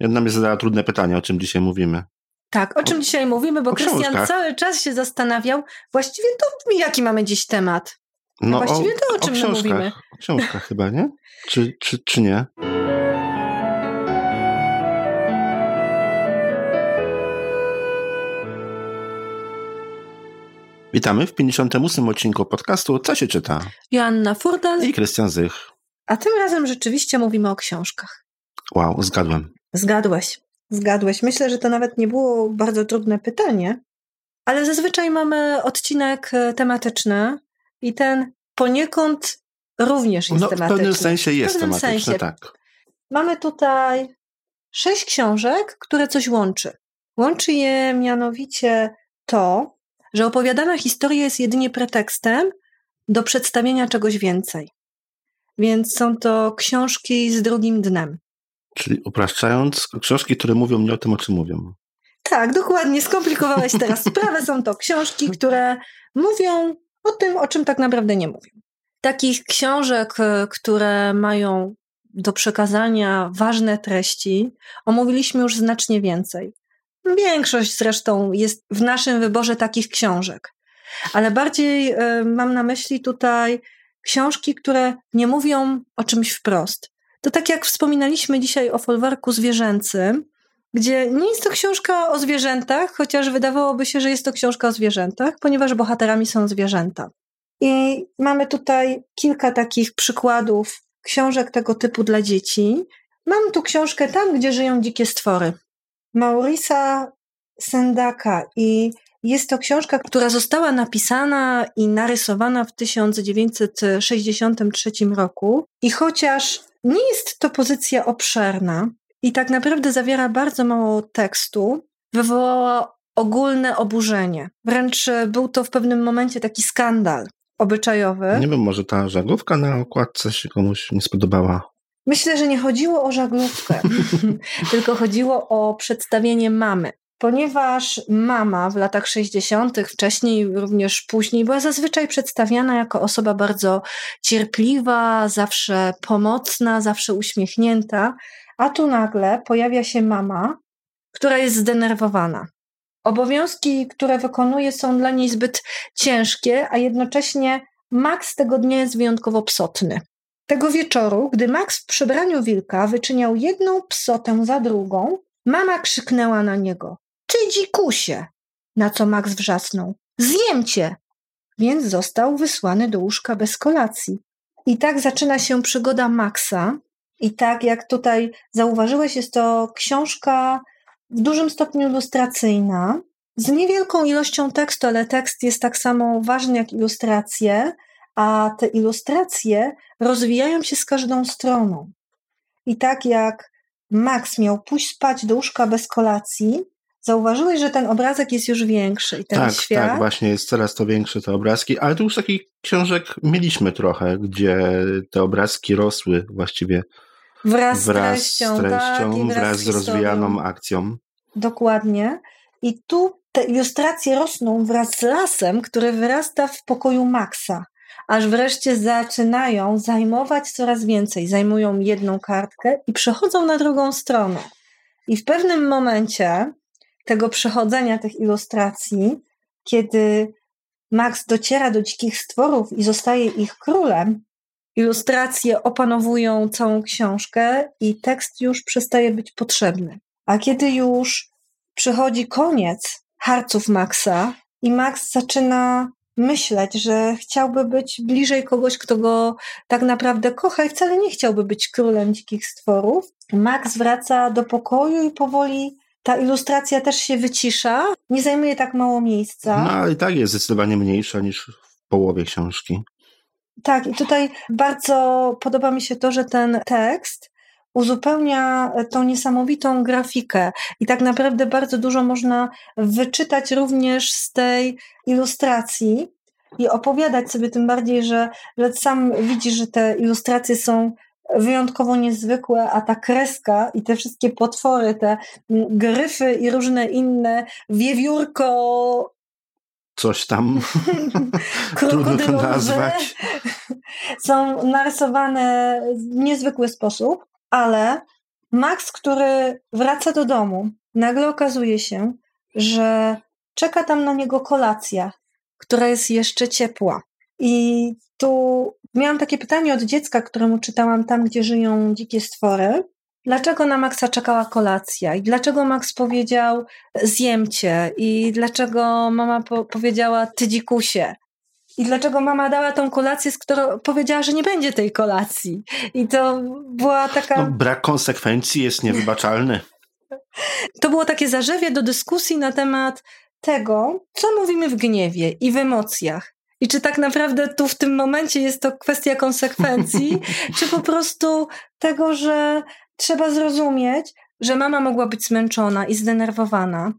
Jedna mi zadała trudne pytanie, o czym dzisiaj mówimy. Tak, o czym dzisiaj mówimy, bo Krystian cały czas się zastanawiał, właściwie to jaki mamy dziś temat? No, właściwie o, to o czym o my mówimy. O książkach chyba, nie? Czy, czy, czy nie? Witamy w 58 odcinku podcastu Co się czyta? Joanna Furdal i Krystian Zych. A tym razem rzeczywiście mówimy o książkach. Wow, zgadłem. Zgadłeś, zgadłeś. Myślę, że to nawet nie było bardzo trudne pytanie, ale zazwyczaj mamy odcinek e, tematyczny i ten poniekąd również jest no, tematyczny. W pewnym sensie jest pewnym tematyczny, sensie. tak. Mamy tutaj sześć książek, które coś łączy. Łączy je mianowicie to, że opowiadana historia jest jedynie pretekstem do przedstawienia czegoś więcej. Więc są to książki z drugim dnem. Czyli upraszczając, książki, które mówią nie o tym, o czym mówią. Tak, dokładnie. Skomplikowałeś teraz sprawę. Są to książki, które mówią o tym, o czym tak naprawdę nie mówią. Takich książek, e, które mają do przekazania ważne treści, omówiliśmy już znacznie więcej. Większość zresztą jest w naszym wyborze takich książek. Ale bardziej y, mam na myśli tutaj książki, które nie mówią o czymś wprost. To tak jak wspominaliśmy dzisiaj o folwarku zwierzęcym, gdzie nie jest to książka o zwierzętach, chociaż wydawałoby się, że jest to książka o zwierzętach, ponieważ bohaterami są zwierzęta. I mamy tutaj kilka takich przykładów książek tego typu dla dzieci. Mam tu książkę Tam, gdzie żyją dzikie stwory. Maurisa Sendaka i jest to książka, która została napisana i narysowana w 1963 roku. I chociaż nie jest to pozycja obszerna i tak naprawdę zawiera bardzo mało tekstu, wywołała ogólne oburzenie. Wręcz był to w pewnym momencie taki skandal obyczajowy. Nie wiem, może ta żaglówka na okładce się komuś nie spodobała. Myślę, że nie chodziło o żaglówkę, tylko chodziło o przedstawienie mamy. Ponieważ mama w latach 60., wcześniej również później, była zazwyczaj przedstawiana jako osoba bardzo cierpliwa, zawsze pomocna, zawsze uśmiechnięta, a tu nagle pojawia się mama, która jest zdenerwowana. Obowiązki, które wykonuje, są dla niej zbyt ciężkie, a jednocześnie Max tego dnia jest wyjątkowo psotny. Tego wieczoru, gdy Max w przebraniu wilka wyczyniał jedną psotę za drugą, mama krzyknęła na niego: Ty dzikusie! Na co Max wrzasnął: Zjem cię! Więc został wysłany do łóżka bez kolacji. I tak zaczyna się przygoda Maxa. I tak jak tutaj zauważyłeś, jest to książka w dużym stopniu ilustracyjna, z niewielką ilością tekstu, ale tekst jest tak samo ważny jak ilustracje, a te ilustracje rozwijają się z każdą stroną. I tak jak Max miał pójść spać do łóżka bez kolacji, zauważyłeś, że ten obrazek jest już większy. I ten tak, świat... tak, właśnie jest coraz to większe te obrazki, ale tu już takich książek mieliśmy trochę, gdzie te obrazki rosły właściwie wraz, wraz z treścią, z treścią tak, wraz, wraz z rozwijaną akcją. Dokładnie. I tu te ilustracje rosną wraz z lasem, który wyrasta w pokoju Maxa aż wreszcie zaczynają zajmować coraz więcej. Zajmują jedną kartkę i przechodzą na drugą stronę. I w pewnym momencie tego przechodzenia tych ilustracji, kiedy Max dociera do dzikich stworów i zostaje ich królem, ilustracje opanowują całą książkę i tekst już przestaje być potrzebny. A kiedy już przychodzi koniec harców Maxa i Max zaczyna myśleć, że chciałby być bliżej kogoś, kto go tak naprawdę kocha i wcale nie chciałby być królem dzikich stworów. Max wraca do pokoju i powoli ta ilustracja też się wycisza, nie zajmuje tak mało miejsca. No ale i tak jest zdecydowanie mniejsza niż w połowie książki. Tak, i tutaj bardzo podoba mi się to, że ten tekst uzupełnia tą niesamowitą grafikę i tak naprawdę bardzo dużo można wyczytać również z tej ilustracji i opowiadać sobie tym bardziej, że, że sam widzisz, że te ilustracje są wyjątkowo niezwykłe, a ta kreska i te wszystkie potwory, te gryfy i różne inne, wiewiórko, coś tam trudno to nazwać. Są narysowane w niezwykły sposób ale Max, który wraca do domu, nagle okazuje się, że czeka tam na niego kolacja, która jest jeszcze ciepła. I tu miałam takie pytanie od dziecka, któremu czytałam tam, gdzie żyją dzikie stwory. Dlaczego na Maxa czekała kolacja? I dlaczego Max powiedział zjemcie? I dlaczego mama po powiedziała ty dzikusie? I dlaczego mama dała tą kolację, z którą powiedziała, że nie będzie tej kolacji? I to była taka. No, brak konsekwencji jest niewybaczalny. To było takie zarzewie do dyskusji na temat tego, co mówimy w gniewie i w emocjach. I czy tak naprawdę tu w tym momencie jest to kwestia konsekwencji, czy po prostu tego, że trzeba zrozumieć, że mama mogła być zmęczona i zdenerwowana,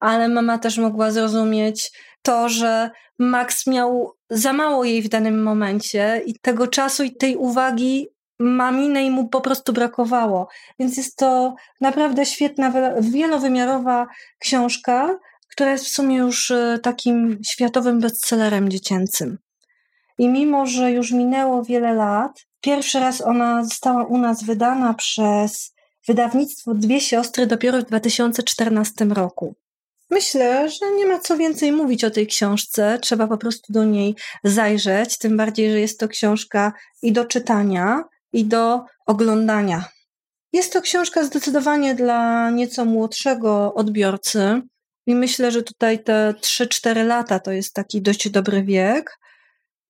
ale mama też mogła zrozumieć to, że Max miał za mało jej w danym momencie i tego czasu i tej uwagi maminej mu po prostu brakowało. Więc jest to naprawdę świetna, wielowymiarowa książka, która jest w sumie już e, takim światowym bestsellerem dziecięcym. I mimo, że już minęło wiele lat, pierwszy raz ona została u nas wydana przez wydawnictwo Dwie Siostry dopiero w 2014 roku. Myślę, że nie ma co więcej mówić o tej książce, trzeba po prostu do niej zajrzeć, tym bardziej, że jest to książka i do czytania, i do oglądania. Jest to książka zdecydowanie dla nieco młodszego odbiorcy i myślę, że tutaj te 3-4 lata to jest taki dość dobry wiek.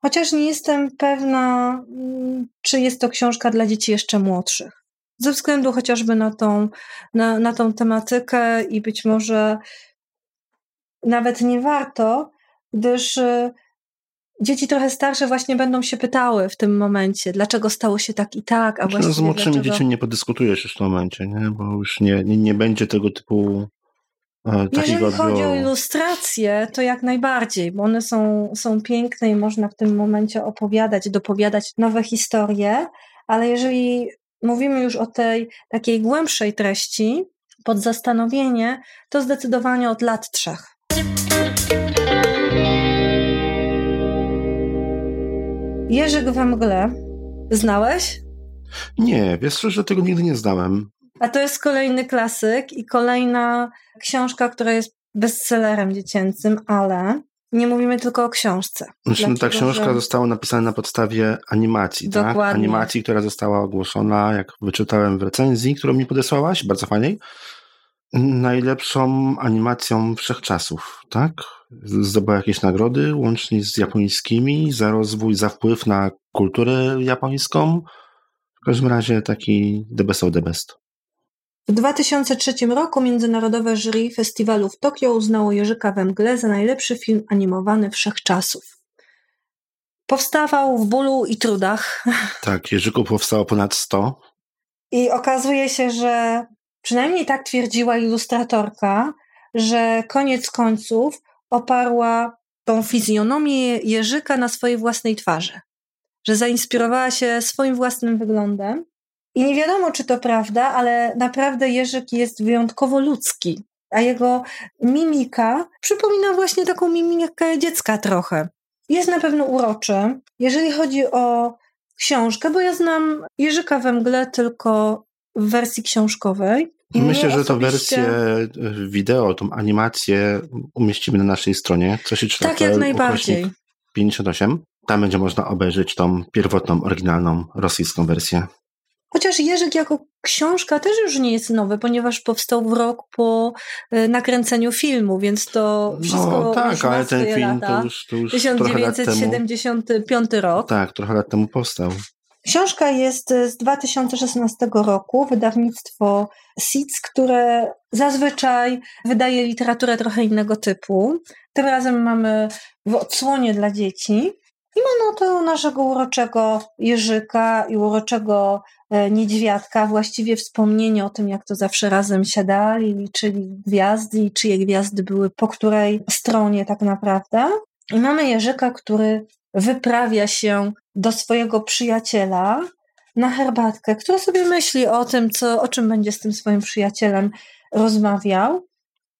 Chociaż nie jestem pewna, mm, czy jest to książka dla dzieci jeszcze młodszych. Ze względu chociażby na tą, na, na tą tematykę i być może nawet nie warto, gdyż y, dzieci trochę starsze właśnie będą się pytały w tym momencie, dlaczego stało się tak i tak, a znaczy, właściwie Z młodszymi dlaczego... dziećmi nie podyskutujesz już w tym momencie, nie? bo już nie, nie, nie będzie tego typu e, Jeżeli chodzi o ilustracje, to jak najbardziej, bo one są, są piękne i można w tym momencie opowiadać, dopowiadać nowe historie, ale jeżeli mówimy już o tej takiej głębszej treści, pod zastanowienie, to zdecydowanie od lat trzech. Jerzyk we mgle. Znałeś? Nie, wiesz, że tego nigdy nie znałem. A to jest kolejny klasyk i kolejna książka, która jest bestsellerem dziecięcym, ale nie mówimy tylko o książce. Znaczy, no, ta książka że... została napisana na podstawie animacji, tak? Dokładnie. tak? Animacji, która została ogłoszona, jak wyczytałem w recenzji, którą mi podesłałaś, bardzo fajnej, najlepszą animacją wszechczasów, tak? Zdobyła jakieś nagrody, łącznie z japońskimi, za rozwój, za wpływ na kulturę japońską. W każdym razie taki the best of the best. W 2003 roku Międzynarodowe jury festiwalu w Tokio uznało Jerzyka we mgle za najlepszy film animowany wszechczasów. Powstawał w bólu i trudach. Tak, Jerzyku powstało ponad 100. I okazuje się, że Przynajmniej tak twierdziła ilustratorka, że koniec końców oparła tą fizjonomię Jerzyka na swojej własnej twarzy. Że zainspirowała się swoim własnym wyglądem. I nie wiadomo, czy to prawda, ale naprawdę Jerzyk jest wyjątkowo ludzki, a jego mimika przypomina właśnie taką mimikę dziecka trochę. Jest na pewno uroczy. Jeżeli chodzi o książkę, bo ja znam Jerzyka we mgle tylko w wersji książkowej. Myślę, że to wersję e, wideo, tą animację umieścimy na naszej stronie. Co się czyta tak, jak najbardziej. 58. Tam będzie można obejrzeć tą pierwotną, oryginalną rosyjską wersję. Chociaż Jerzyk jako książka też już nie jest nowy, ponieważ powstał w rok po e, nakręceniu filmu, więc to wszystko No tak, ale ten film lata. to już, to już 1975 rok. Tak, trochę lat temu powstał. Książka jest z 2016 roku, wydawnictwo SIDS, które zazwyczaj wydaje literaturę trochę innego typu. Tym razem mamy w odsłonie dla dzieci. I mamy oto naszego uroczego jeżyka i uroczego e, niedźwiadka, właściwie wspomnienie o tym, jak to zawsze razem siadali, liczyli gwiazdy i czyje gwiazdy były po której stronie tak naprawdę. I mamy jeżyka, który wyprawia się do swojego przyjaciela na herbatkę, który sobie myśli o tym, co, o czym będzie z tym swoim przyjacielem rozmawiał,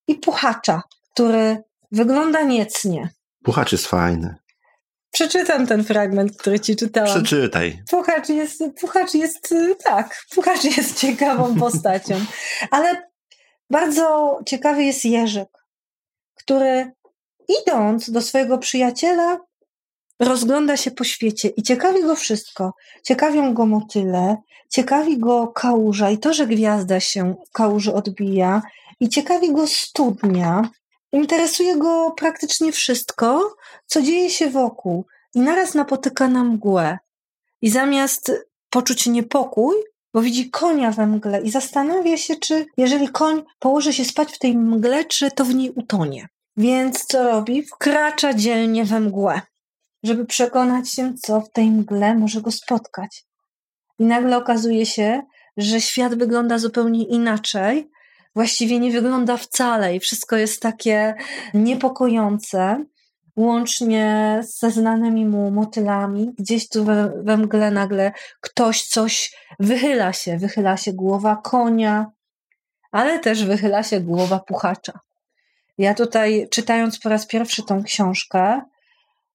i puchacza, który wygląda niecnie. Puchacz jest fajny. Przeczytam ten fragment, który ci czytałam. Przeczytaj. Puchacz jest, Puchacz jest, tak, Puchacz jest ciekawą postacią. Ale bardzo ciekawy jest Jerzyk, który idąc do swojego przyjaciela, rozgląda się po świecie i ciekawi go wszystko. Ciekawią go motyle, ciekawi go kałuża i to, że gwiazda się w kałuży odbija, i ciekawi go studnia. Interesuje go praktycznie wszystko, co dzieje się wokół, i naraz napotyka na mgłę. I zamiast poczuć niepokój, bo widzi konia we mgle i zastanawia się, czy jeżeli koń położy się spać w tej mgle, czy to w niej utonie. Więc co robi? Wkracza dzielnie we mgłę, żeby przekonać się, co w tej mgle może go spotkać. I nagle okazuje się, że świat wygląda zupełnie inaczej. Właściwie nie wygląda wcale i wszystko jest takie niepokojące, łącznie ze znanymi mu motylami. Gdzieś tu we, we mgle nagle ktoś coś wychyla się. Wychyla się głowa konia, ale też wychyla się głowa puchacza. Ja tutaj, czytając po raz pierwszy tą książkę,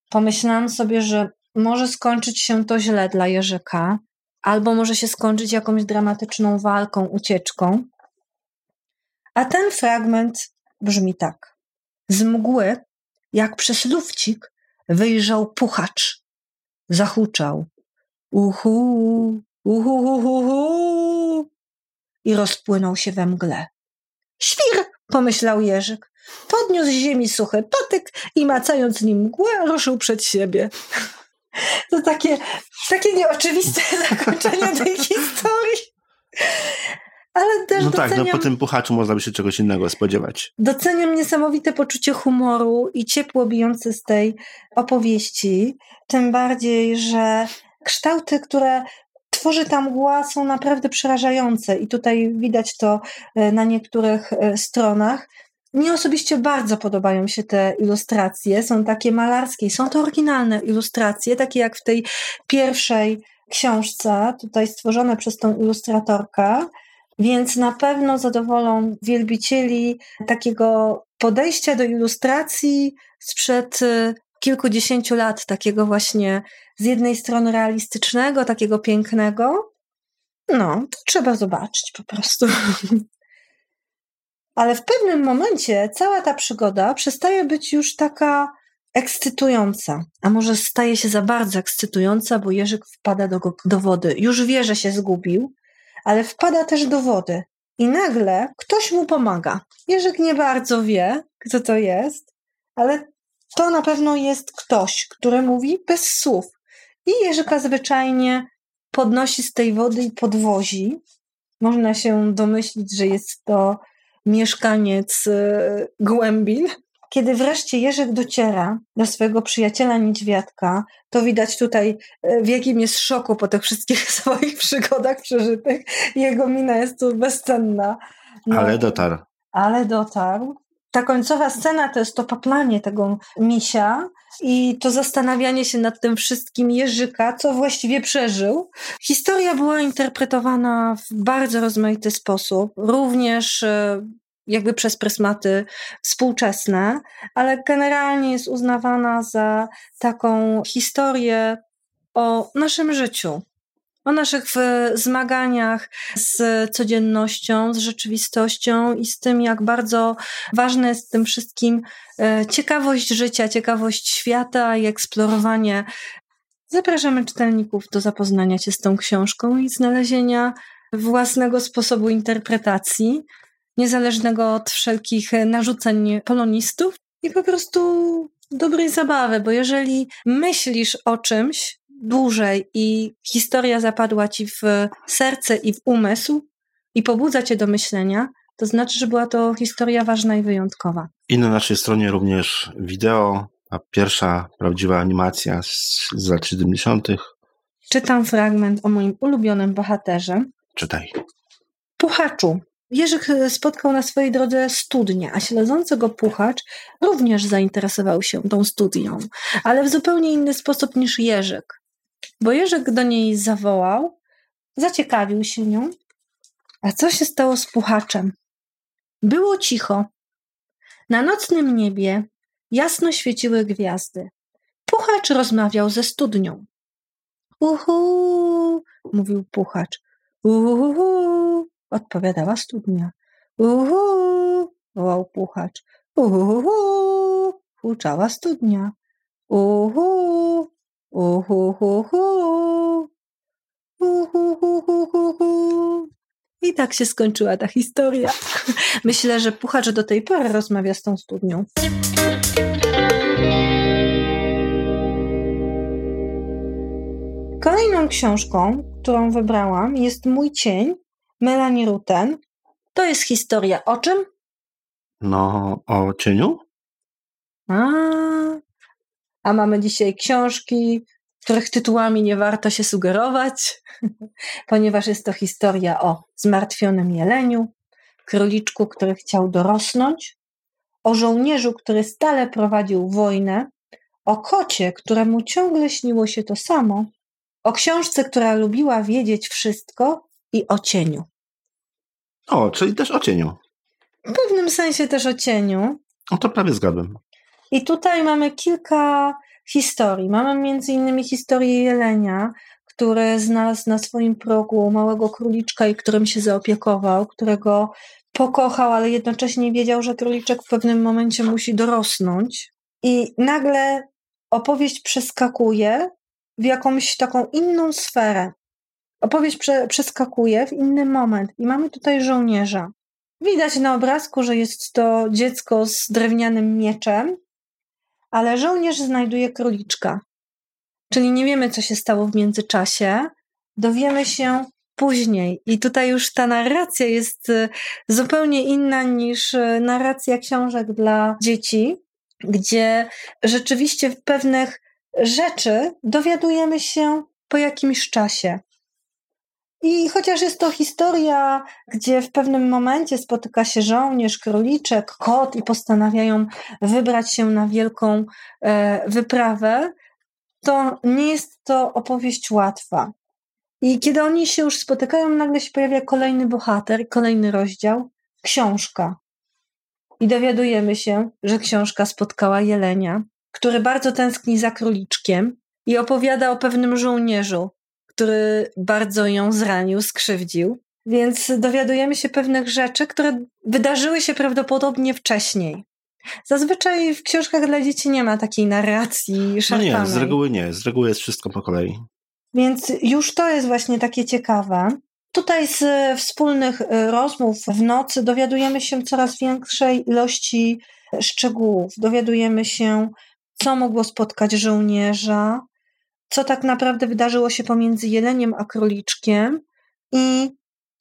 pomyślałam sobie, że może skończyć się to źle dla Jerzyka, albo może się skończyć jakąś dramatyczną walką, ucieczką. A ten fragment brzmi tak. Z mgły, jak przez lufcik, wyjrzał puchacz. Zahuczał. Uhu, uhu, uhu, uhu. I rozpłynął się we mgle. Świr, pomyślał Jerzyk. Podniósł z ziemi suchy patyk i macając nim mgłę, ruszył przed siebie. To takie, takie nieoczywiste zakończenie tej historii. Ale też no doceniam, tak, no po tym puchaczu można by się czegoś innego spodziewać. Doceniam niesamowite poczucie humoru i ciepło bijące z tej opowieści. Tym bardziej, że kształty, które tworzy ta mgła, są naprawdę przerażające. I tutaj widać to e, na niektórych e, stronach. Mnie osobiście bardzo podobają się te ilustracje. Są takie malarskie, są to oryginalne ilustracje, takie jak w tej pierwszej książce, tutaj stworzone przez tą ilustratorkę. Więc na pewno zadowolą wielbicieli takiego podejścia do ilustracji sprzed y, kilkudziesięciu lat, takiego właśnie z jednej strony realistycznego, takiego pięknego. No, to trzeba zobaczyć po prostu. Ale w pewnym momencie cała ta przygoda przestaje być już taka ekscytująca, a może staje się za bardzo ekscytująca, bo Jerzyk wpada do, do wody. Już wie, że się zgubił, ale wpada też do wody. I nagle ktoś mu pomaga. Jerzyk nie bardzo wie, kto to jest, ale to na pewno jest ktoś, który mówi bez słów. I Jerzyka zwyczajnie podnosi z tej wody i podwozi. Można się domyślić, że jest to mieszkaniec y, głębin. Kiedy wreszcie Jerzyk dociera do swojego przyjaciela niedźwiadka, to widać tutaj, y, w jakim jest szoku po tych wszystkich swoich przygodach przeżytych. Jego mina jest tu bezcenna. No, ale dotarł. Ale dotarł. Ta końcowa scena to jest to paplanie tego misia i to zastanawianie się nad tym wszystkim Jerzyka, co właściwie przeżył. Historia była interpretowana w bardzo rozmaity sposób, również e, jakby przez prysmaty współczesne, ale generalnie jest uznawana za taką historię o naszym życiu, o naszych zmaganiach z codziennością, z rzeczywistością i z tym, jak bardzo ważne jest w tym wszystkim e, ciekawość życia, ciekawość świata i eksplorowanie. Zapraszamy czytelników do zapoznania się z tą książką i znalezienia własnego sposobu interpretacji, niezależnego od wszelkich narzuceń polonistów i po prostu dobrej zabawy, bo jeżeli myślisz o czymś, dłużej i historia zapadła ci w serce i w umysł i pobudza cię do myślenia, to znaczy, że była to historia ważna i wyjątkowa. I na naszej stronie również wideo, a pierwsza prawdziwa animacja z, z lat 70. Czytam fragment o moim ulubionym bohaterze. Czytaj. Puchaczu. Jerzyk spotkał na swojej drodze studnię, a śledzący go puchacz również zainteresował się tą studnią, ale w zupełnie inny sposób niż Jerzyk. Bo Jerzyk do niej zawołał, zaciekawił się nią. A co się stało z puchaczem? Było cicho. Na nocnym niebie jasno świeciły gwiazdy. Puchacz rozmawiał ze studnią. Uhu, mówił puchacz. Uhu, odpowiadała studnia. Uhu, wołał puchacz. Uhu, huczała studnia. Uhu, uhu, hu, hu. Uhu, hu, hu, hu, hu. I tak się skończyła ta historia. Myślę, że puchacz do tej pory rozmawia z tą studnią. Kolejną książką, którą wybrałam, jest Mój cień Melanie Ruten. To jest historia o czym? No, o cieniu? A, a mamy dzisiaj książki, których tytułami nie warto się sugerować, ponieważ jest to historia o zmartwionym jeleniu, króliczku, który chciał dorosnąć, o żołnierzu, który stale prowadził wojnę, o kocie, któremu ciągle śniło się to samo, o książce, która lubiła wiedzieć wszystko i o cieniu. O, czyli też o cieniu. W pewnym sensie też o cieniu. No to prawie zgadłem. I tutaj mamy kilka historii. Mamy między innymi historię jelenia, który znalazł na swoim progu małego króliczka i którym się zaopiekował, którego pokochał, ale jednocześnie wiedział, że króliczek w pewnym momencie musi dorosnąć. I nagle opowieść przeskakuje w jakąś taką inną sferę. Opowieść prze, przeskakuje w inny moment i mamy tutaj żołnierza. Widać na obrazku, że jest to dziecko z drewnianym mieczem, ale żołnierz znajduje króliczka. Czyli nie wiemy, co się stało w międzyczasie. Dowiemy się później. I tutaj już ta narracja jest y, zupełnie inna niż y, narracja książek dla dzieci, gdzie rzeczywiście w pewnych rzeczy dowiadujemy się po jakimś czasie. I chociaż jest to historia, gdzie w pewnym momencie spotyka się żołnierz, króliczek, kot i postanawiają wybrać się na wielką e, wyprawę, to nie jest to opowieść łatwa. I kiedy oni się już spotykają, nagle się pojawia kolejny bohater, kolejny rozdział, książka. I dowiadujemy się, że książka spotkała jelenia, który bardzo tęskni za króliczkiem i opowiada o pewnym żołnierzu, który bardzo ją zranił, skrzywdził. Więc dowiadujemy się pewnych rzeczy, które wydarzyły się prawdopodobnie wcześniej. Zazwyczaj w książkach dla dzieci nie ma takiej narracji szarpanej. No nie, z reguły nie. Z reguły jest wszystko po kolei. Więc już to jest właśnie takie ciekawe. Tutaj z wspólnych y, rozmów w nocy dowiadujemy się coraz większej ilości szczegółów. Dowiadujemy się, co mogło spotkać żołnierza, co tak naprawdę wydarzyło się pomiędzy jeleniem a króliczkiem i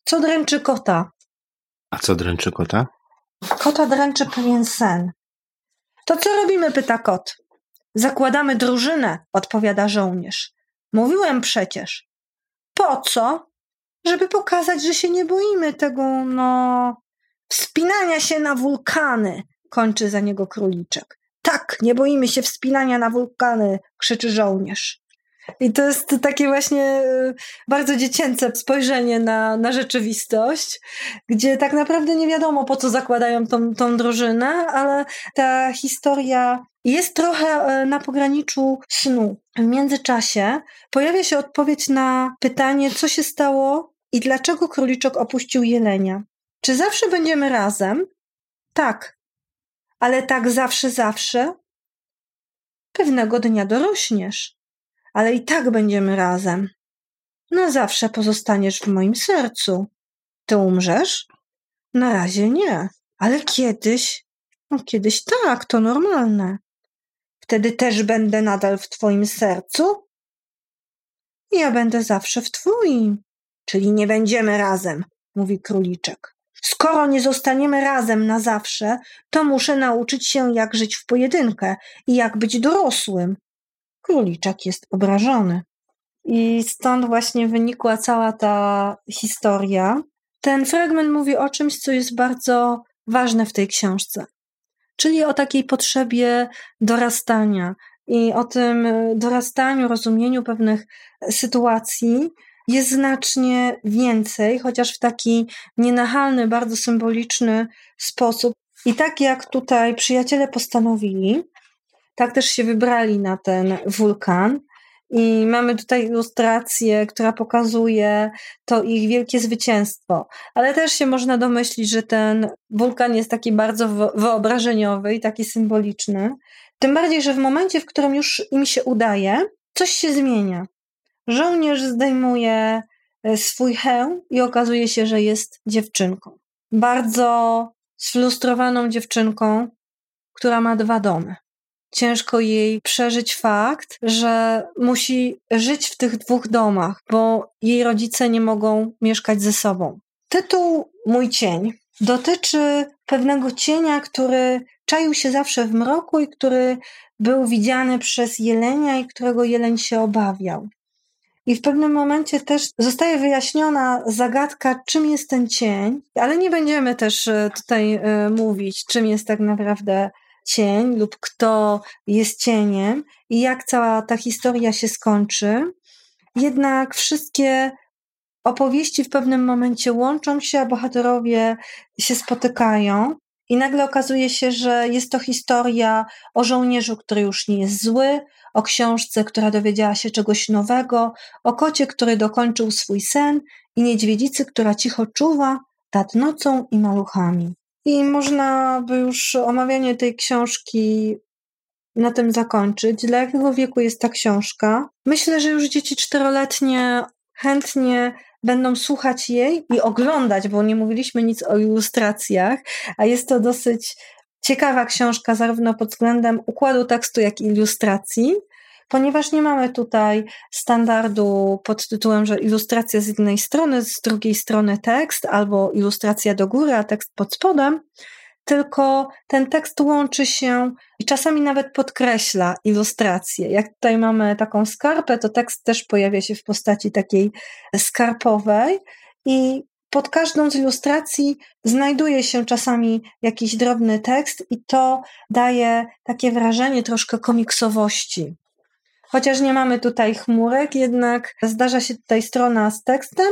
co dręczy kota. A co dręczy kota? Kota dręczy pewien sen. To co robimy, pyta kot. Zakładamy drużynę, odpowiada żołnierz. Mówiłem przecież. Po co? Żeby pokazać, że się nie boimy tego, no, wspinania się na wulkany, kończy za niego króliczek. Tak, nie boimy się wspinania na wulkany, krzyczy żołnierz. I to jest takie właśnie e, bardzo dziecięce spojrzenie na, na rzeczywistość, gdzie tak naprawdę nie wiadomo, po co zakładają tą, tą drużynę, ale ta historia jest trochę e, na pograniczu snu. W międzyczasie pojawia się odpowiedź na pytanie, co się stało i dlaczego króliczek opuścił jelenia. Czy zawsze będziemy razem? Tak. Ale tak zawsze, zawsze? Pewnego dnia dorośniesz ale i tak będziemy razem. Na zawsze pozostaniesz w moim sercu. Ty umrzesz? Na razie nie, ale kiedyś, no kiedyś tak, to normalne. Wtedy też będę nadal w twoim sercu? Ja będę zawsze w twoim. Czyli nie będziemy razem, mówi króliczek. Skoro nie zostaniemy razem na zawsze, to muszę nauczyć się, jak żyć w pojedynkę i jak być dorosłym. Króliczek jest obrażony. I stąd właśnie wynikła cała ta historia. Ten fragment mówi o czymś, co jest bardzo ważne w tej książce, czyli o takiej potrzebie dorastania i o tym dorastaniu, rozumieniu pewnych sytuacji jest znacznie więcej, chociaż w taki nienachalny, bardzo symboliczny sposób. I tak jak tutaj przyjaciele postanowili, tak też się wybrali na ten wulkan. I mamy tutaj ilustrację, która pokazuje to ich wielkie zwycięstwo. Ale też się można domyślić, że ten wulkan jest taki bardzo wyobrażeniowy i taki symboliczny. Tym bardziej, że w momencie, w którym już im się udaje, coś się zmienia. Żołnierz zdejmuje e, swój hełm i okazuje się, że jest dziewczynką. Bardzo sfrustrowaną dziewczynką, która ma dwa domy ciężko jej przeżyć fakt, że musi żyć w tych dwóch domach, bo jej rodzice nie mogą mieszkać ze sobą. Tytuł Mój cień dotyczy pewnego cienia, który czaił się zawsze w mroku i który był widziany przez jelenia i którego jeleń się obawiał. I w pewnym momencie też zostaje wyjaśniona zagadka, czym jest ten cień, ale nie będziemy też e, tutaj e, mówić, czym jest tak naprawdę cień lub kto jest cieniem i jak cała ta historia się skończy. Jednak wszystkie opowieści w pewnym momencie łączą się, a bohaterowie się spotykają. I nagle okazuje się, że jest to historia o żołnierzu, który już nie jest zły, o książce, która dowiedziała się czegoś nowego, o kocie, który dokończył swój sen i niedźwiedzicy, która cicho czuwa nad nocą i maluchami. I można by już omawianie tej książki na tym zakończyć. Dla jakiego wieku jest ta książka? Myślę, że już dzieci czteroletnie chętnie będą słuchać jej i oglądać, bo nie mówiliśmy nic o ilustracjach, a jest to dosyć ciekawa książka, zarówno pod względem układu tekstu, jak i ilustracji ponieważ nie mamy tutaj standardu pod tytułem, że ilustracja z jednej strony, z drugiej strony tekst, albo ilustracja do góry, a tekst pod spodem, tylko ten tekst łączy się i czasami nawet podkreśla ilustrację. Jak tutaj mamy taką skarpę, to tekst też pojawia się w postaci takiej skarpowej i pod każdą z ilustracji znajduje się czasami jakiś drobny tekst i to daje takie wrażenie troszkę komiksowości. Chociaż nie mamy tutaj chmurek, jednak zdarza się tutaj strona z tekstem,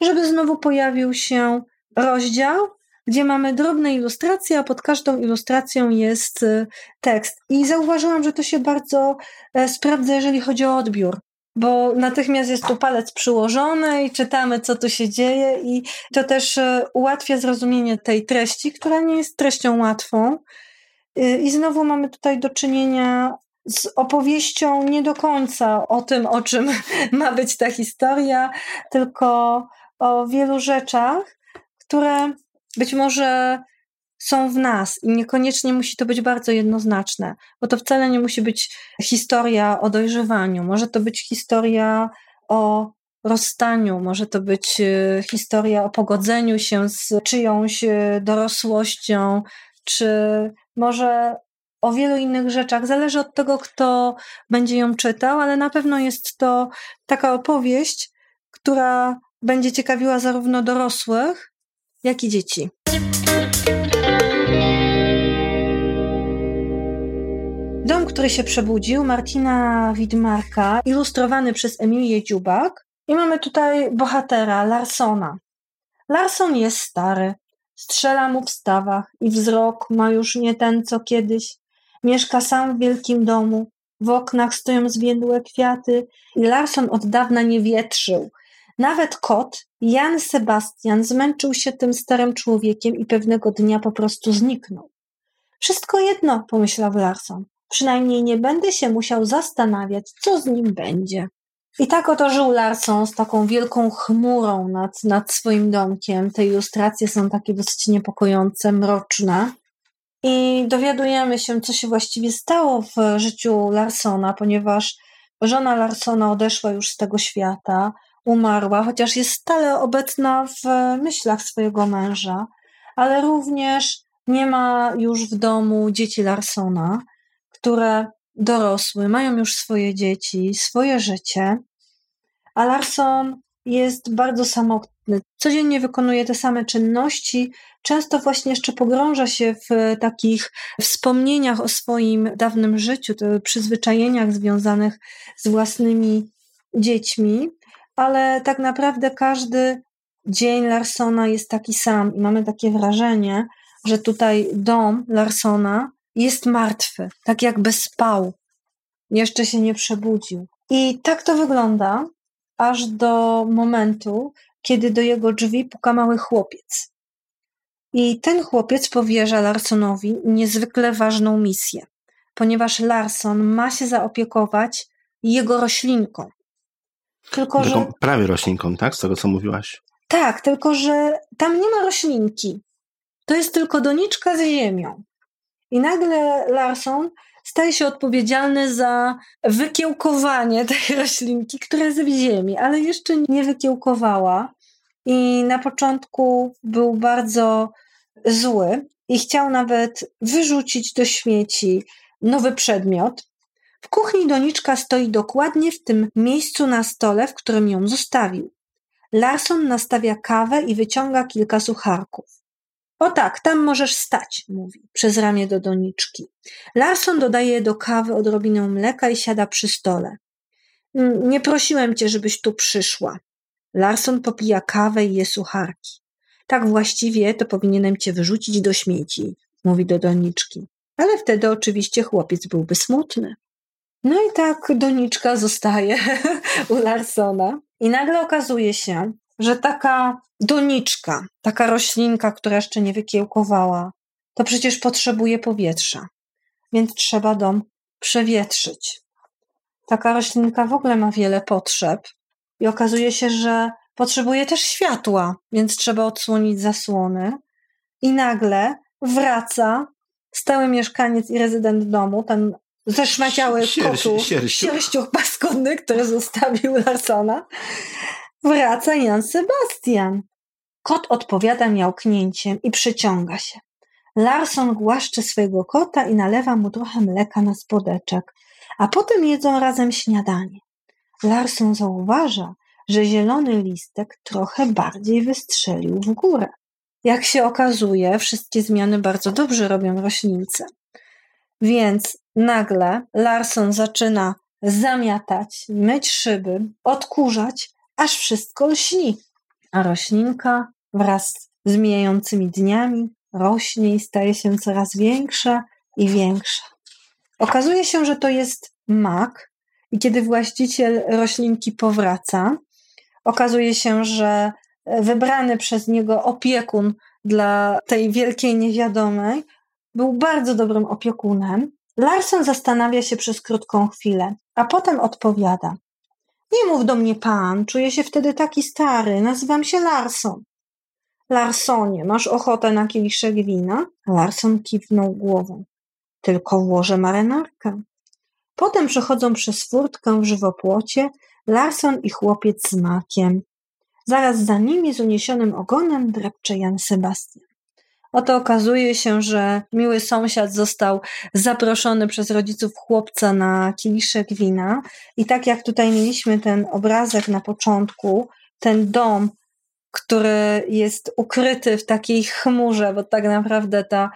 żeby znowu pojawił się rozdział, gdzie mamy drobne ilustracje, a pod każdą ilustracją jest y, tekst. I zauważyłam, że to się bardzo e, sprawdza, jeżeli chodzi o odbiór. Bo natychmiast jest tu palec przyłożony i czytamy, co tu się dzieje, i to też e, ułatwia zrozumienie tej treści, która nie jest treścią łatwą. Y, I znowu mamy tutaj do czynienia z opowieścią nie do końca o tym, o czym ma być ta historia, tylko o wielu rzeczach, które być może są w nas i niekoniecznie musi to być bardzo jednoznaczne, bo to wcale nie musi być historia o dojrzewaniu, może to być historia o rozstaniu, może to być e, historia o pogodzeniu się z czyjąś e, dorosłością, czy może o wielu innych rzeczach. Zależy od tego, kto będzie ją czytał, ale na pewno jest to taka opowieść, która będzie ciekawiła zarówno dorosłych, jak i dzieci. Dom, który się przebudził, Martina Widmarka, ilustrowany przez Emilię Dziubak. I mamy tutaj bohatera, Larsona. Larson jest stary, strzela mu w stawach i wzrok ma już nie ten, co kiedyś. Mieszka sam w wielkim domu. W oknach stoją zwiędłe kwiaty i Larson od dawna nie wietrzył. Nawet kot, Jan Sebastian, zmęczył się tym starym człowiekiem i pewnego dnia po prostu zniknął. Wszystko jedno, pomyślał Larson. Przynajmniej nie będę się musiał zastanawiać, co z nim będzie. I tak oto żył Larson z taką wielką chmurą nad, nad swoim domkiem. Te ilustracje są takie dosyć niepokojące, mroczne. I dowiadujemy się, co się właściwie stało w życiu Larsona, ponieważ żona Larsona odeszła już z tego świata, umarła, chociaż jest stale obecna w myślach swojego męża, ale również nie ma już w domu dzieci Larsona, które dorosły, mają już swoje dzieci, swoje życie, a Larson jest bardzo samotny. Codziennie wykonuje te same czynności, często właśnie jeszcze pogrąża się w takich wspomnieniach o swoim dawnym życiu, przyzwyczajeniach związanych z własnymi dziećmi, ale tak naprawdę każdy dzień Larsona jest taki sam i mamy takie wrażenie, że tutaj dom Larsona jest martwy, tak jakby spał, jeszcze się nie przebudził. I tak to wygląda, aż do momentu, kiedy do jego drzwi puka mały chłopiec. I ten chłopiec powierza Larsonowi niezwykle ważną misję, ponieważ Larson ma się zaopiekować jego roślinką. Tylko, że... Prawie roślinką, tak? Z tego, co mówiłaś. Tak, tylko że tam nie ma roślinki. To jest tylko doniczka z ziemią. I nagle Larson staje się odpowiedzialny za wykiełkowanie tej roślinki, która jest w ziemi, ale jeszcze nie wykiełkowała. I na początku był bardzo zły i chciał nawet wyrzucić do śmieci nowy przedmiot. W kuchni doniczka stoi dokładnie w tym miejscu na stole, w którym ją zostawił. Larson nastawia kawę i wyciąga kilka sucharków. O tak, tam możesz stać, mówi, przez ramię do doniczki. Larson dodaje do kawy odrobinę mleka i siada przy stole. Mm, nie prosiłem cię, żebyś tu przyszła. Larson popija kawę i je sucharki. Tak właściwie to powinienem cię wyrzucić do śmieci, mówi do doniczki. Ale wtedy oczywiście chłopiec byłby smutny. No i tak doniczka zostaje u Larsona. I nagle okazuje się, że taka doniczka, taka roślinka, która jeszcze nie wykiełkowała, to przecież potrzebuje powietrza, więc trzeba dom przewietrzyć. Taka roślinka w ogóle ma wiele potrzeb i okazuje się, że potrzebuje też światła, więc trzeba odsłonić zasłony. I nagle wraca stały mieszkaniec i rezydent domu, ten zeszmaciały kotu, sierściuch paskudny, który zostawił Larsona, Wraca Jan Sebastian. Kot odpowiada miałknięciem i przyciąga się. Larson głaszcze swojego kota i nalewa mu trochę mleka na spodeczek, a potem jedzą razem śniadanie. Larson zauważa, że zielony listek trochę bardziej wystrzelił w górę. Jak się okazuje, wszystkie zmiany bardzo dobrze robią roślince. Więc nagle Larson zaczyna zamiatać, myć szyby, odkurzać, aż wszystko lśni, a roślinka wraz z mijającymi dniami rośnie i staje się coraz większa i większa. Okazuje się, że to jest mak, i kiedy właściciel roślinki powraca, okazuje się, że wybrany przez niego opiekun dla tej wielkiej niewiadomej był bardzo dobrym opiekunem. Larson zastanawia się przez krótką chwilę, a potem odpowiada: nie mów do mnie pan, czuję się wtedy taki stary, nazywam się Larson. Larsonie, masz ochotę na kieliszek wina? Larson kiwnął głową. Tylko włożę marynarkę. Potem przechodzą przez furtkę w żywopłocie Larson i chłopiec z makiem. Zaraz za nimi z uniesionym ogonem drepcze Jan Sebastian. Oto okazuje się, że miły sąsiad został zaproszony przez rodziców chłopca na kieliszek wina. I tak jak tutaj mieliśmy ten obrazek na początku, ten dom, który jest ukryty w takiej chmurze, bo tak naprawdę ta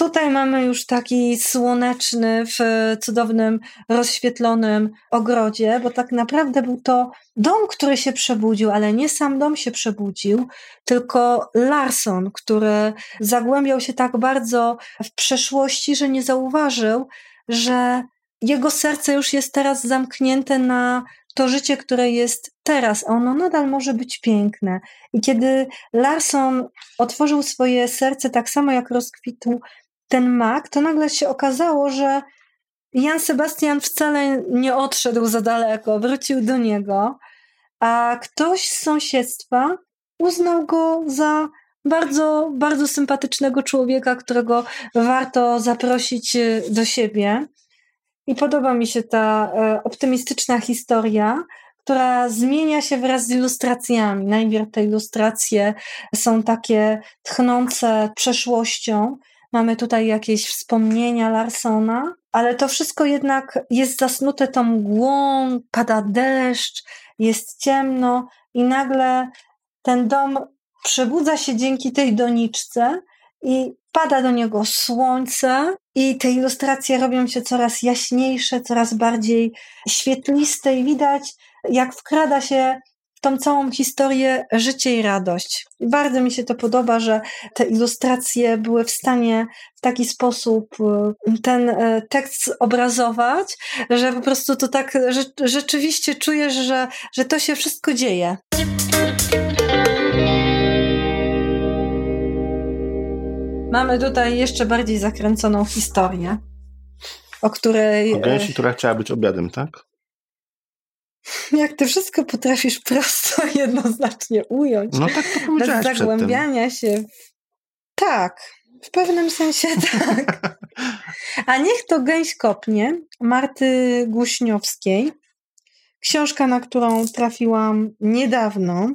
Tutaj mamy już taki słoneczny, w cudownym, rozświetlonym ogrodzie, bo tak naprawdę był to dom, który się przebudził, ale nie sam dom się przebudził, tylko Larson, który zagłębiał się tak bardzo w przeszłości, że nie zauważył, że jego serce już jest teraz zamknięte na to życie, które jest teraz, a ono nadal może być piękne. I kiedy Larson otworzył swoje serce tak samo jak rozkwitł ten mak, to nagle się okazało, że Jan Sebastian wcale nie odszedł za daleko, wrócił do niego, a ktoś z sąsiedztwa uznał go za bardzo, bardzo sympatycznego człowieka, którego warto zaprosić e, do siebie. I podoba mi się ta e, optymistyczna historia, która zmienia się wraz z ilustracjami. Najpierw te ilustracje są takie tchnące przeszłością, Mamy tutaj jakieś wspomnienia Larsona, ale to wszystko jednak jest zasnute tą mgłą, pada deszcz, jest ciemno i nagle ten dom przebudza się dzięki tej doniczce i pada do niego słońce i te ilustracje robią się coraz jaśniejsze, coraz bardziej świetliste i widać jak wkrada się tą całą historię życie i radość. bardzo mi się to podoba, że te ilustracje były w stanie w taki sposób y, ten y, tekst obrazować, że po prostu to tak rzeczywiście czujesz, że, że to się wszystko dzieje. Mamy tutaj jeszcze bardziej zakręconą historię, o której. O gęsi, która chciała być obiadem, tak? Jak ty wszystko potrafisz prosto, jednoznacznie ująć. No tak to Bez zagłębiania się. Tak, w pewnym sensie tak. A niech to gęś kopnie Marty Guśniowskiej. Książka, na którą trafiłam niedawno.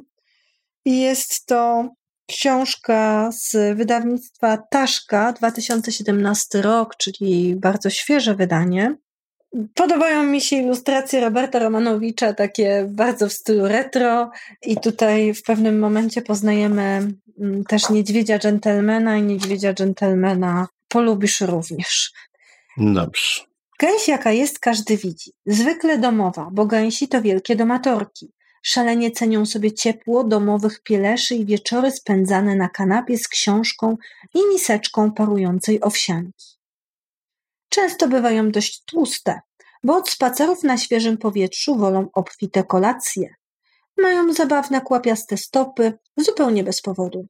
I jest to książka z wydawnictwa Taszka, 2017 rok, czyli bardzo świeże wydanie. Podobają mi się ilustracje Roberta Romanowicza, takie bardzo w stylu retro, i tutaj w pewnym momencie poznajemy mm, też niedźwiedzia dżentelmena i niedźwiedzia dżentelmena polubisz również. Dobrze. Gęś jaka jest, każdy widzi. Zwykle domowa, bo gęsi to wielkie domatorki. Szalenie cenią sobie ciepło domowych pieleszy i wieczory spędzane na kanapie z książką i miseczką parującej owsianki. Często bywają dość tłuste, bo od spacerów na świeżym powietrzu wolą obfite kolacje. Mają zabawne kłapiaste stopy, zupełnie bez powodu.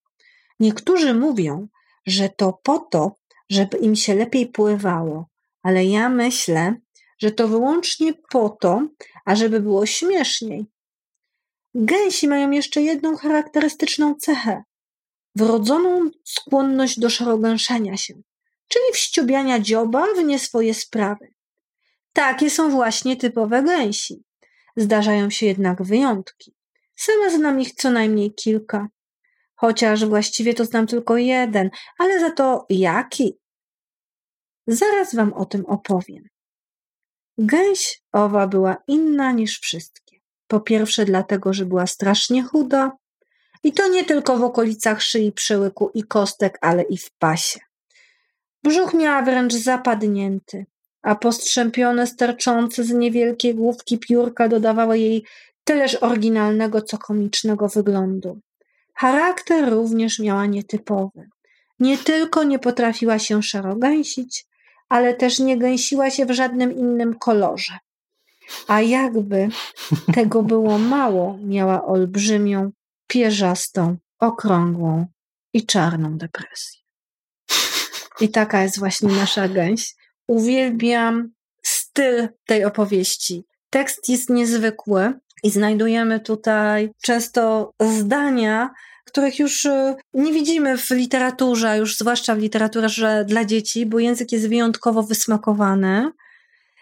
Niektórzy mówią, że to po to, żeby im się lepiej pływało, ale ja myślę, że to wyłącznie po to, ażeby było śmieszniej. Gęsi mają jeszcze jedną charakterystyczną cechę wrodzoną skłonność do szarogęszenia się, czyli wściubiania dzioba w nie swoje sprawy. Takie są właśnie typowe gęsi. Zdarzają się jednak wyjątki. Sama znam ich co najmniej kilka. Chociaż właściwie to znam tylko jeden, ale za to jaki? Zaraz wam o tym opowiem. Gęś owa była inna niż wszystkie. Po pierwsze dlatego, że była strasznie chuda i to nie tylko w okolicach szyi, przełyku i kostek, ale i w pasie. Brzuch miała wręcz zapadnięty, a postrzępione, sterczące z niewielkiej główki piórka dodawały jej tyleż oryginalnego, co komicznego wyglądu. Charakter również miała nietypowy. Nie tylko nie potrafiła się szarogęsić, ale też nie gęsiła się w żadnym innym kolorze. A jakby tego było mało, miała olbrzymią, pierzastą, okrągłą i czarną depresję. I taka jest właśnie nasza gęś. Uwielbiam styl tej opowieści. Tekst jest niezwykły i znajdujemy tutaj często zdania, których już y, nie widzimy w literaturze, już zwłaszcza w literaturze dla dzieci, bo język jest wyjątkowo wysmakowany.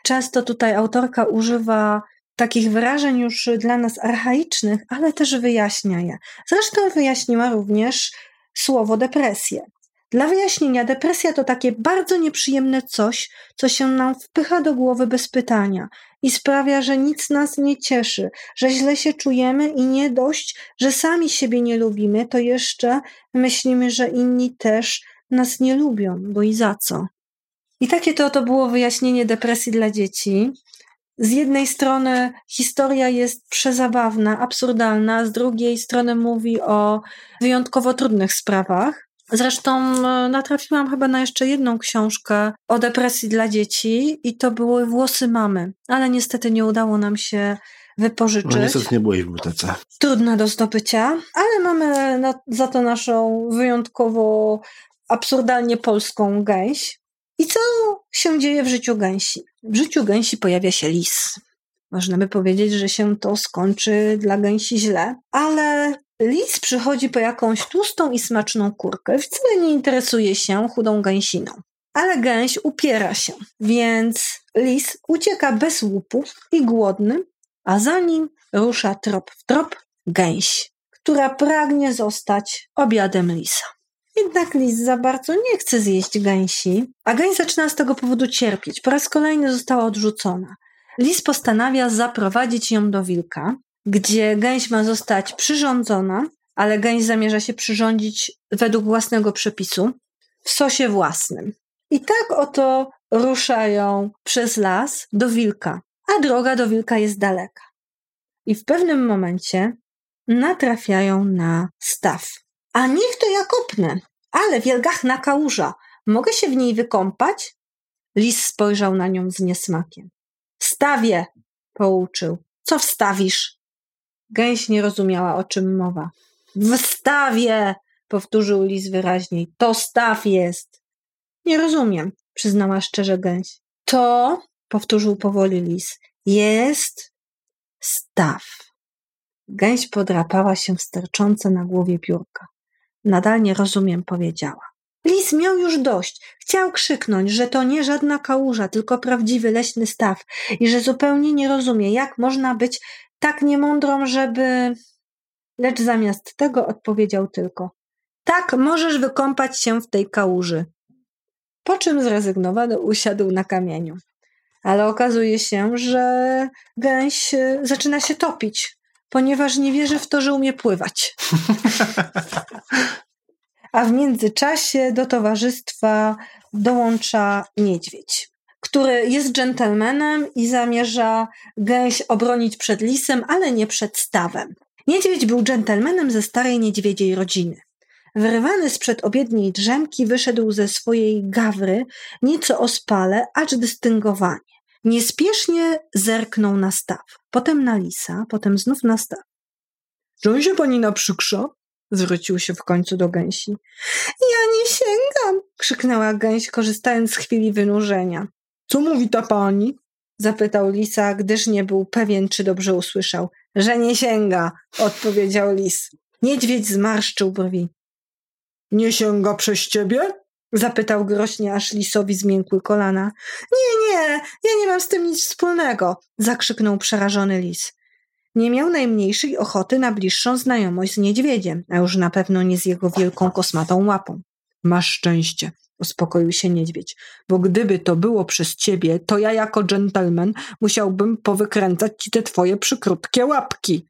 Często tutaj autorka używa takich wyrażeń już dla nas archaicznych, ale też wyjaśnia je. Zresztą wyjaśniła również słowo depresję. Dla wyjaśnienia, depresja to takie bardzo nieprzyjemne coś, co się nam wpycha do głowy bez pytania i sprawia, że nic nas nie cieszy, że źle się czujemy i nie dość, że sami siebie nie lubimy, to jeszcze myślimy, że inni też nas nie lubią, bo i za co. I takie to, to było wyjaśnienie depresji dla dzieci. Z jednej strony historia jest przezabawna, absurdalna, z drugiej strony mówi o wyjątkowo trudnych sprawach. Zresztą e, natrafiłam chyba na jeszcze jedną książkę o depresji dla dzieci i to były Włosy mamy, ale niestety nie udało nam się wypożyczyć. No niestety nie byłeś w bibliotece. Trudna do zdobycia, ale mamy na, za to naszą wyjątkowo absurdalnie polską gęś. I co się dzieje w życiu gęsi? W życiu gęsi pojawia się lis. Można by powiedzieć, że się to skończy dla gęsi źle, ale lis przychodzi po jakąś tłustą i smaczną kurkę. Wcale nie interesuje się chudą gęsiną. Ale gęś upiera się, więc lis ucieka bez łupu i głodny, a za nim rusza trop w trop gęś, która pragnie zostać obiadem lisa. Jednak lis za bardzo nie chce zjeść gęsi, a gęś zaczyna z tego powodu cierpieć. Po raz kolejny została odrzucona. Lis postanawia zaprowadzić ją do wilka, gdzie gęś ma zostać przyrządzona, ale gęś zamierza się przyrządzić według własnego przepisu w sosie własnym. I tak oto ruszają przez las do wilka, a droga do wilka jest daleka. I w pewnym momencie natrafiają na staw. A niech to ja kopnę, ale wielgachna kałuża, mogę się w niej wykąpać? Lis spojrzał na nią z niesmakiem. Stawie, pouczył. Co wstawisz? Gęś nie rozumiała, o czym mowa. Wstawie, powtórzył lis wyraźniej. To staw jest. Nie rozumiem, przyznała szczerze gęś. To, powtórzył powoli lis, jest staw. Gęś podrapała się sterczące na głowie piórka. Nadal nie rozumiem, powiedziała. Lis miał już dość. Chciał krzyknąć, że to nie żadna kałuża, tylko prawdziwy leśny staw i że zupełnie nie rozumie, jak można być tak niemądrą, żeby. Lecz zamiast tego odpowiedział tylko: Tak, możesz wykąpać się w tej kałuży. Po czym zrezygnowany usiadł na kamieniu. Ale okazuje się, że gęś e, zaczyna się topić, ponieważ nie wierzy w to, że umie pływać. A w międzyczasie do towarzystwa dołącza niedźwiedź, który jest dżentelmenem i zamierza gęś obronić przed lisem, ale nie przed stawem. Niedźwiedź był dżentelmenem ze starej niedźwiedziej rodziny. Wyrwany sprzed obiedniej drzemki wyszedł ze swojej gawry, nieco ospale, acz dystyngowanie. Niespiesznie zerknął na staw, potem na lisa, potem znów na staw. Czy się pani naprzykrza? Zwrócił się w końcu do gęsi. Ja nie sięgam! krzyknęła gęś, korzystając z chwili wynurzenia. Co mówi ta pani? zapytał lisa, gdyż nie był pewien, czy dobrze usłyszał. Że nie sięga, odpowiedział lis. Niedźwiedź zmarszczył brwi. Nie sięga przez ciebie? Zapytał groźnie, aż lisowi zmiękły kolana. Nie, nie, ja nie mam z tym nic wspólnego, zakrzyknął przerażony lis. Nie miał najmniejszej ochoty na bliższą znajomość z niedźwiedziem, a już na pewno nie z jego wielką kosmatą łapą. Masz szczęście, uspokoił się niedźwiedź, bo gdyby to było przez ciebie, to ja jako dżentelmen musiałbym powykręcać ci te twoje przykrótkie łapki.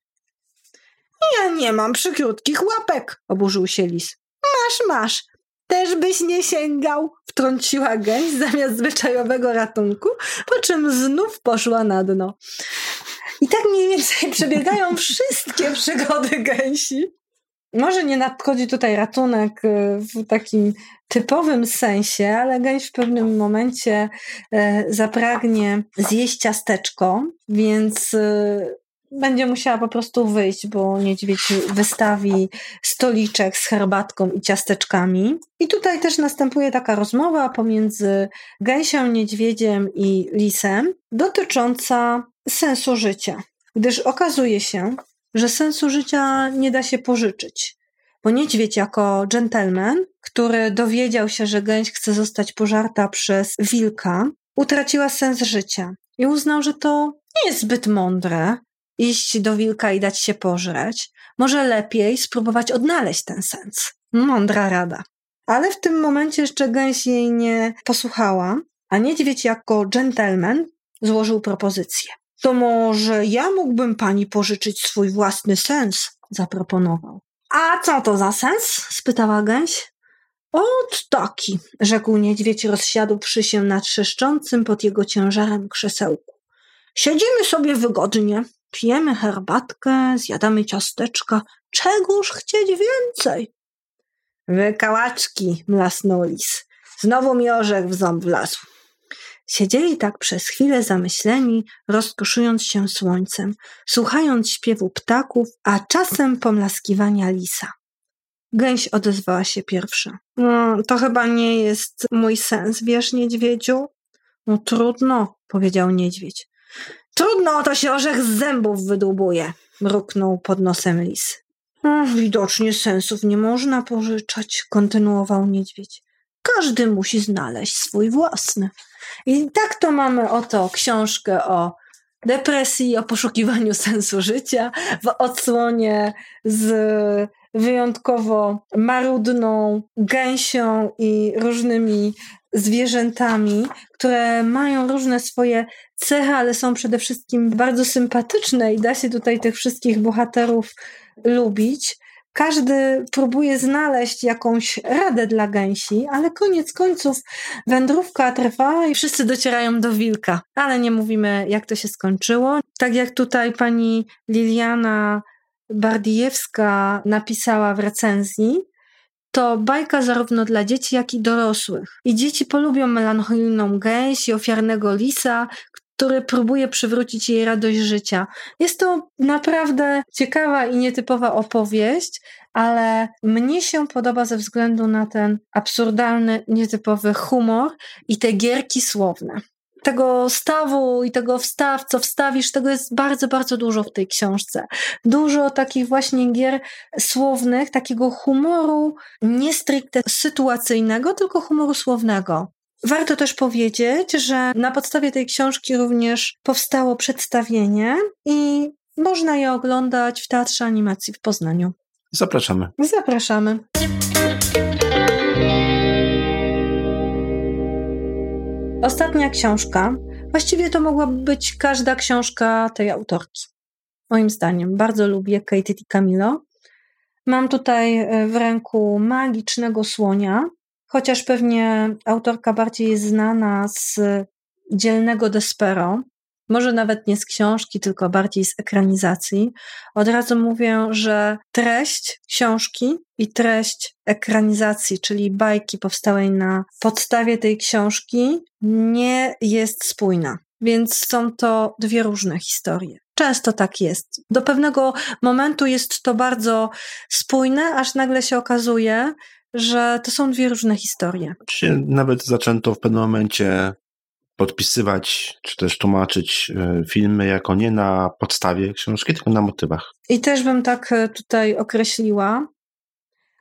Ja nie mam przykrótkich łapek, oburzył się lis. Masz, masz, też byś nie sięgał, wtrąciła gęś zamiast zwyczajowego ratunku, po czym znów poszła na dno. I tak mniej więcej przebiegają wszystkie przygody gęsi. Może nie nadchodzi tutaj ratunek y, w takim typowym sensie, ale gęś w pewnym momencie y, zapragnie zjeść ciasteczko, więc y, będzie musiała po prostu wyjść, bo niedźwiedź wystawi stoliczek z herbatką i ciasteczkami. I tutaj też następuje taka rozmowa pomiędzy gęsią, niedźwiedziem i lisem dotycząca sensu życia. Gdyż okazuje się, że sensu życia nie da się pożyczyć. Bo niedźwiedź jako dżentelmen, który dowiedział się, że gęś chce zostać pożarta przez wilka, utraciła sens życia i uznał, że to nie jest zbyt mądre, iść do wilka i dać się pożreć, może lepiej spróbować odnaleźć ten sens. Mądra rada. Ale w tym momencie jeszcze gęś jej nie posłuchała, a niedźwiedź jako dżentelmen złożył propozycję. To może ja mógłbym pani pożyczyć swój własny sens, zaproponował. A co to za sens? spytała gęś. Ot taki, rzekł niedźwiedź, rozsiadłszy się na trzeszczącym pod jego ciężarem krzesełku. Siedzimy sobie wygodnie, Pijemy herbatkę, zjadamy ciasteczka. Czegóż chcieć więcej? Wykałaczki, mlasnął lis. Znowu mi orzech w ząb wlazł. Siedzieli tak przez chwilę zamyśleni, rozkoszując się słońcem, słuchając śpiewu ptaków, a czasem pomlaskiwania lisa. Gęś odezwała się pierwsza. No, to chyba nie jest mój sens, wiesz, niedźwiedziu? No trudno, powiedział niedźwiedź. Trudno, to się orzech z zębów wydłubuje, mruknął pod nosem lis. widocznie sensów nie można pożyczać, kontynuował niedźwiedź. Każdy musi znaleźć swój własny. I tak to mamy oto książkę o depresji, o poszukiwaniu sensu życia w odsłonie z wyjątkowo marudną gęsią i różnymi zwierzętami, które mają różne swoje cechy, ale są przede wszystkim bardzo sympatyczne i da się tutaj tych wszystkich bohaterów lubić. Każdy próbuje znaleźć jakąś radę dla gęsi, ale koniec końców wędrówka trwa i wszyscy docierają do wilka. Ale nie mówimy, jak to się skończyło. Tak jak tutaj pani Liliana Bardijewska napisała w recenzji, to bajka zarówno dla dzieci, jak i dorosłych. I dzieci polubią melancholijną gęś i ofiarnego lisa, który próbuje przywrócić jej radość życia. Jest to naprawdę ciekawa i nietypowa opowieść, ale mnie się podoba ze względu na ten absurdalny, nietypowy humor i te gierki słowne tego stawu i tego wstaw, co wstawisz, tego jest bardzo, bardzo dużo w tej książce. Dużo takich właśnie gier słownych, takiego humoru nie stricte sytuacyjnego, tylko humoru słownego. Warto też powiedzieć, że na podstawie tej książki również powstało przedstawienie i można je oglądać w Teatrze Animacji w Poznaniu. Zapraszamy. Zapraszamy. Ostatnia książka. Właściwie to mogłaby być każda książka tej autorki. Moim zdaniem. Bardzo lubię Katie Camilo. Mam tutaj e, w ręku magicznego słonia, chociaż pewnie autorka bardziej jest znana z dzielnego Despero, może nawet nie z książki, tylko bardziej z ekranizacji. Od razu mówię, że treść książki i treść ekranizacji, czyli bajki powstałej na podstawie tej książki, nie jest spójna. Więc są to dwie różne historie. Często tak jest. Do pewnego momentu jest to bardzo spójne, aż nagle się okazuje, że to są dwie różne historie. Czy nawet zaczęto w pewnym momencie podpisywać, czy też tłumaczyć e, filmy jako nie na podstawie książki, tylko na motywach. I też bym tak e, tutaj określiła.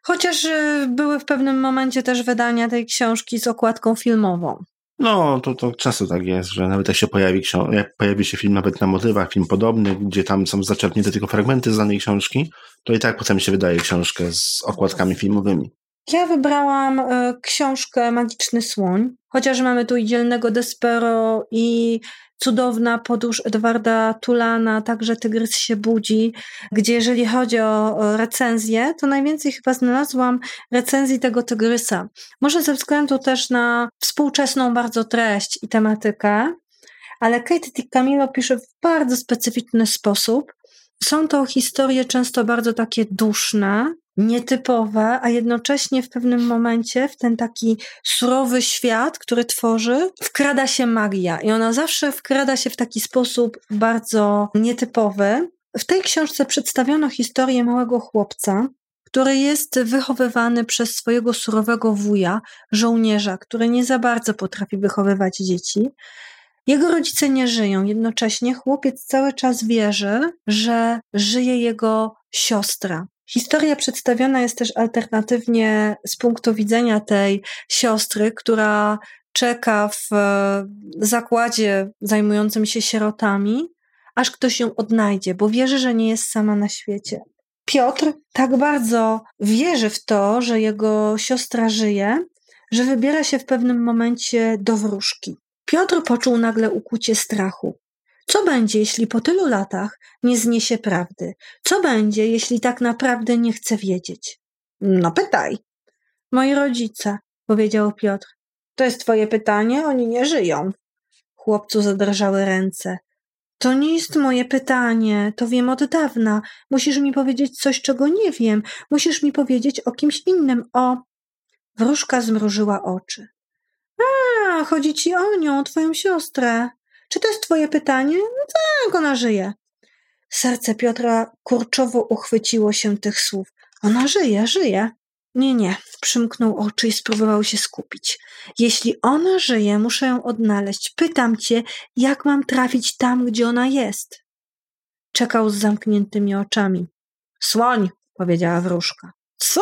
Chociaż e, były w pewnym momencie też wydania tej książki z okładką filmową. No, to, to często tak jest, że nawet jak się pojawi, jak pojawi się film nawet na motywach, film podobny, gdzie tam są zaczerpnięte tylko fragmenty z danej książki, to i tak potem się wydaje książkę z okładkami filmowymi. Ja wybrałam y, książkę Magiczny Słoń, chociaż mamy tu i dzielnego Despero i cudowna podróż Edwarda Tulana, także Tygrys się budzi, gdzie jeżeli chodzi o recenzję, to najwięcej chyba znalazłam recenzji tego Tygrysa. Może ze względu też na współczesną bardzo treść i tematykę, ale Kate Camilo pisze w bardzo specyficzny sposób. Są to historie często bardzo takie duszne, nietypowe, a jednocześnie w pewnym momencie w ten taki surowy świat, który tworzy, wkrada się magia i ona zawsze wkrada się w taki sposób bardzo nietypowy. W tej książce przedstawiono historię małego chłopca, który jest wychowywany przez swojego surowego wuja, żołnierza, który nie za bardzo potrafi wychowywać dzieci. Jego rodzice nie żyją, jednocześnie chłopiec cały czas wierzy, że żyje jego siostra. Historia przedstawiona jest też alternatywnie z punktu widzenia tej siostry, która czeka w e, zakładzie zajmującym się sierotami, aż ktoś ją odnajdzie, bo wierzy, że nie jest sama na świecie. Piotr tak bardzo wierzy w to, że jego siostra żyje, że wybiera się w pewnym momencie do wróżki. Piotr poczuł nagle ukucie strachu. Co będzie, jeśli po tylu latach nie zniesie prawdy? Co będzie, jeśli tak naprawdę nie chce wiedzieć? No pytaj. Moi rodzice, powiedział Piotr. To jest twoje pytanie, oni nie żyją. Chłopcu zadrżały ręce. To nie jest moje pytanie, to wiem od dawna. Musisz mi powiedzieć coś, czego nie wiem. Musisz mi powiedzieć o kimś innym, o. Wróżka zmrużyła oczy. A, chodzi ci o nią, twoją siostrę. Czy to jest twoje pytanie? No tak, ona żyje. Serce Piotra kurczowo uchwyciło się tych słów. Ona żyje, żyje. Nie, nie. Przymknął oczy i spróbował się skupić. Jeśli ona żyje, muszę ją odnaleźć. Pytam cię, jak mam trafić tam, gdzie ona jest. Czekał z zamkniętymi oczami. Słoń, powiedziała wróżka. Co?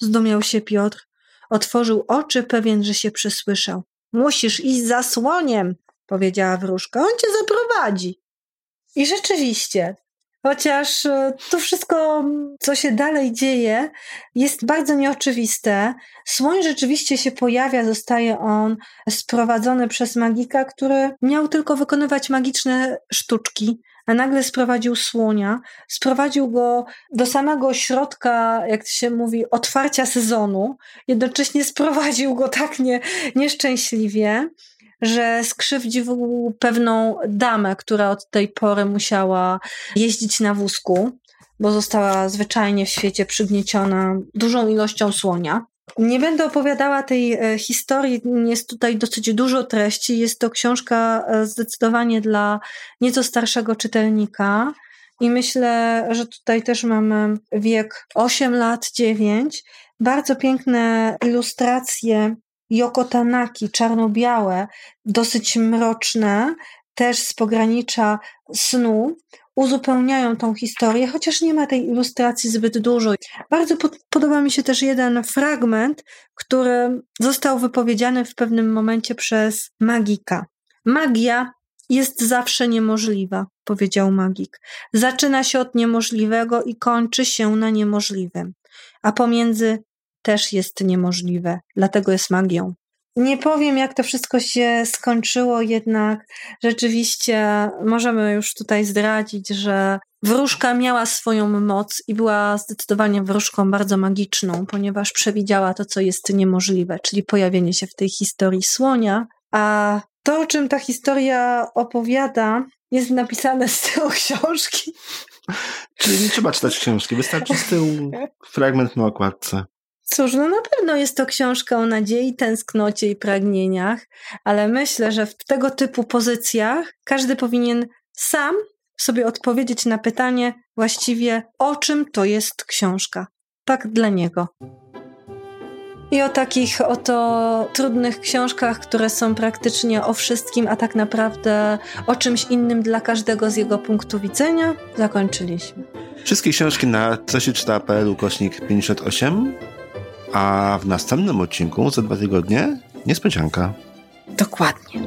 Zdumiał się Piotr. Otworzył oczy, pewien, że się przysłyszał. Musisz iść za słoniem, powiedziała wróżka. On cię zaprowadzi. I rzeczywiście, chociaż e, to wszystko, co się dalej dzieje, jest bardzo nieoczywiste. Słoń rzeczywiście się pojawia, zostaje on sprowadzony przez magika, który miał tylko wykonywać magiczne sztuczki, a nagle sprowadził słonia, sprowadził go do samego środka, jak to się mówi, otwarcia sezonu, jednocześnie sprowadził go tak nie, nieszczęśliwie że skrzywdził pewną damę, która od tej pory musiała jeździć na wózku. bo została zwyczajnie w świecie przygnieciona dużą ilością słonia. Nie będę opowiadała tej e, historii, jest tutaj dosyć dużo treści. Jest to książka e, zdecydowanie dla nieco starszego czytelnika. I myślę, że tutaj też mamy wiek 8 lat, 9. Bardzo piękne ilustracje Yoko Tanaki, czarno-białe, dosyć mroczne, też z pogranicza snu, uzupełniają tą historię, chociaż nie ma tej ilustracji zbyt dużo. Bardzo pod, podoba mi się też jeden fragment, który został wypowiedziany w pewnym momencie przez magika. Magia jest zawsze niemożliwa, powiedział magik. Zaczyna się od niemożliwego i kończy się na niemożliwym, a pomiędzy też jest niemożliwe, dlatego jest magią. Nie powiem, jak to wszystko się skończyło, jednak rzeczywiście możemy już tutaj zdradzić, że wróżka miała swoją moc i była zdecydowanie wróżką bardzo magiczną, ponieważ przewidziała to, co jest niemożliwe, czyli pojawienie się w tej historii słonia. A to, o czym ta historia opowiada, jest napisane z tyłu książki. Czyli nie trzeba czytać książki, wystarczy z tyłu fragment na okładce. Cóż, no na pewno jest to książka o nadziei, tęsknocie i pragnieniach, ale myślę, że w tego typu pozycjach każdy powinien sam sobie odpowiedzieć na pytanie właściwie, o czym to jest książka. Tak dla niego. I o takich oto trudnych książkach, które są praktycznie o wszystkim, a tak naprawdę o czymś innym dla każdego z jego punktu widzenia, zakończyliśmy. Wszystkie książki na co się czyta.pl kośnik 58 a w następnym odcinku za dwa tygodnie niespodzianka. Dokładnie.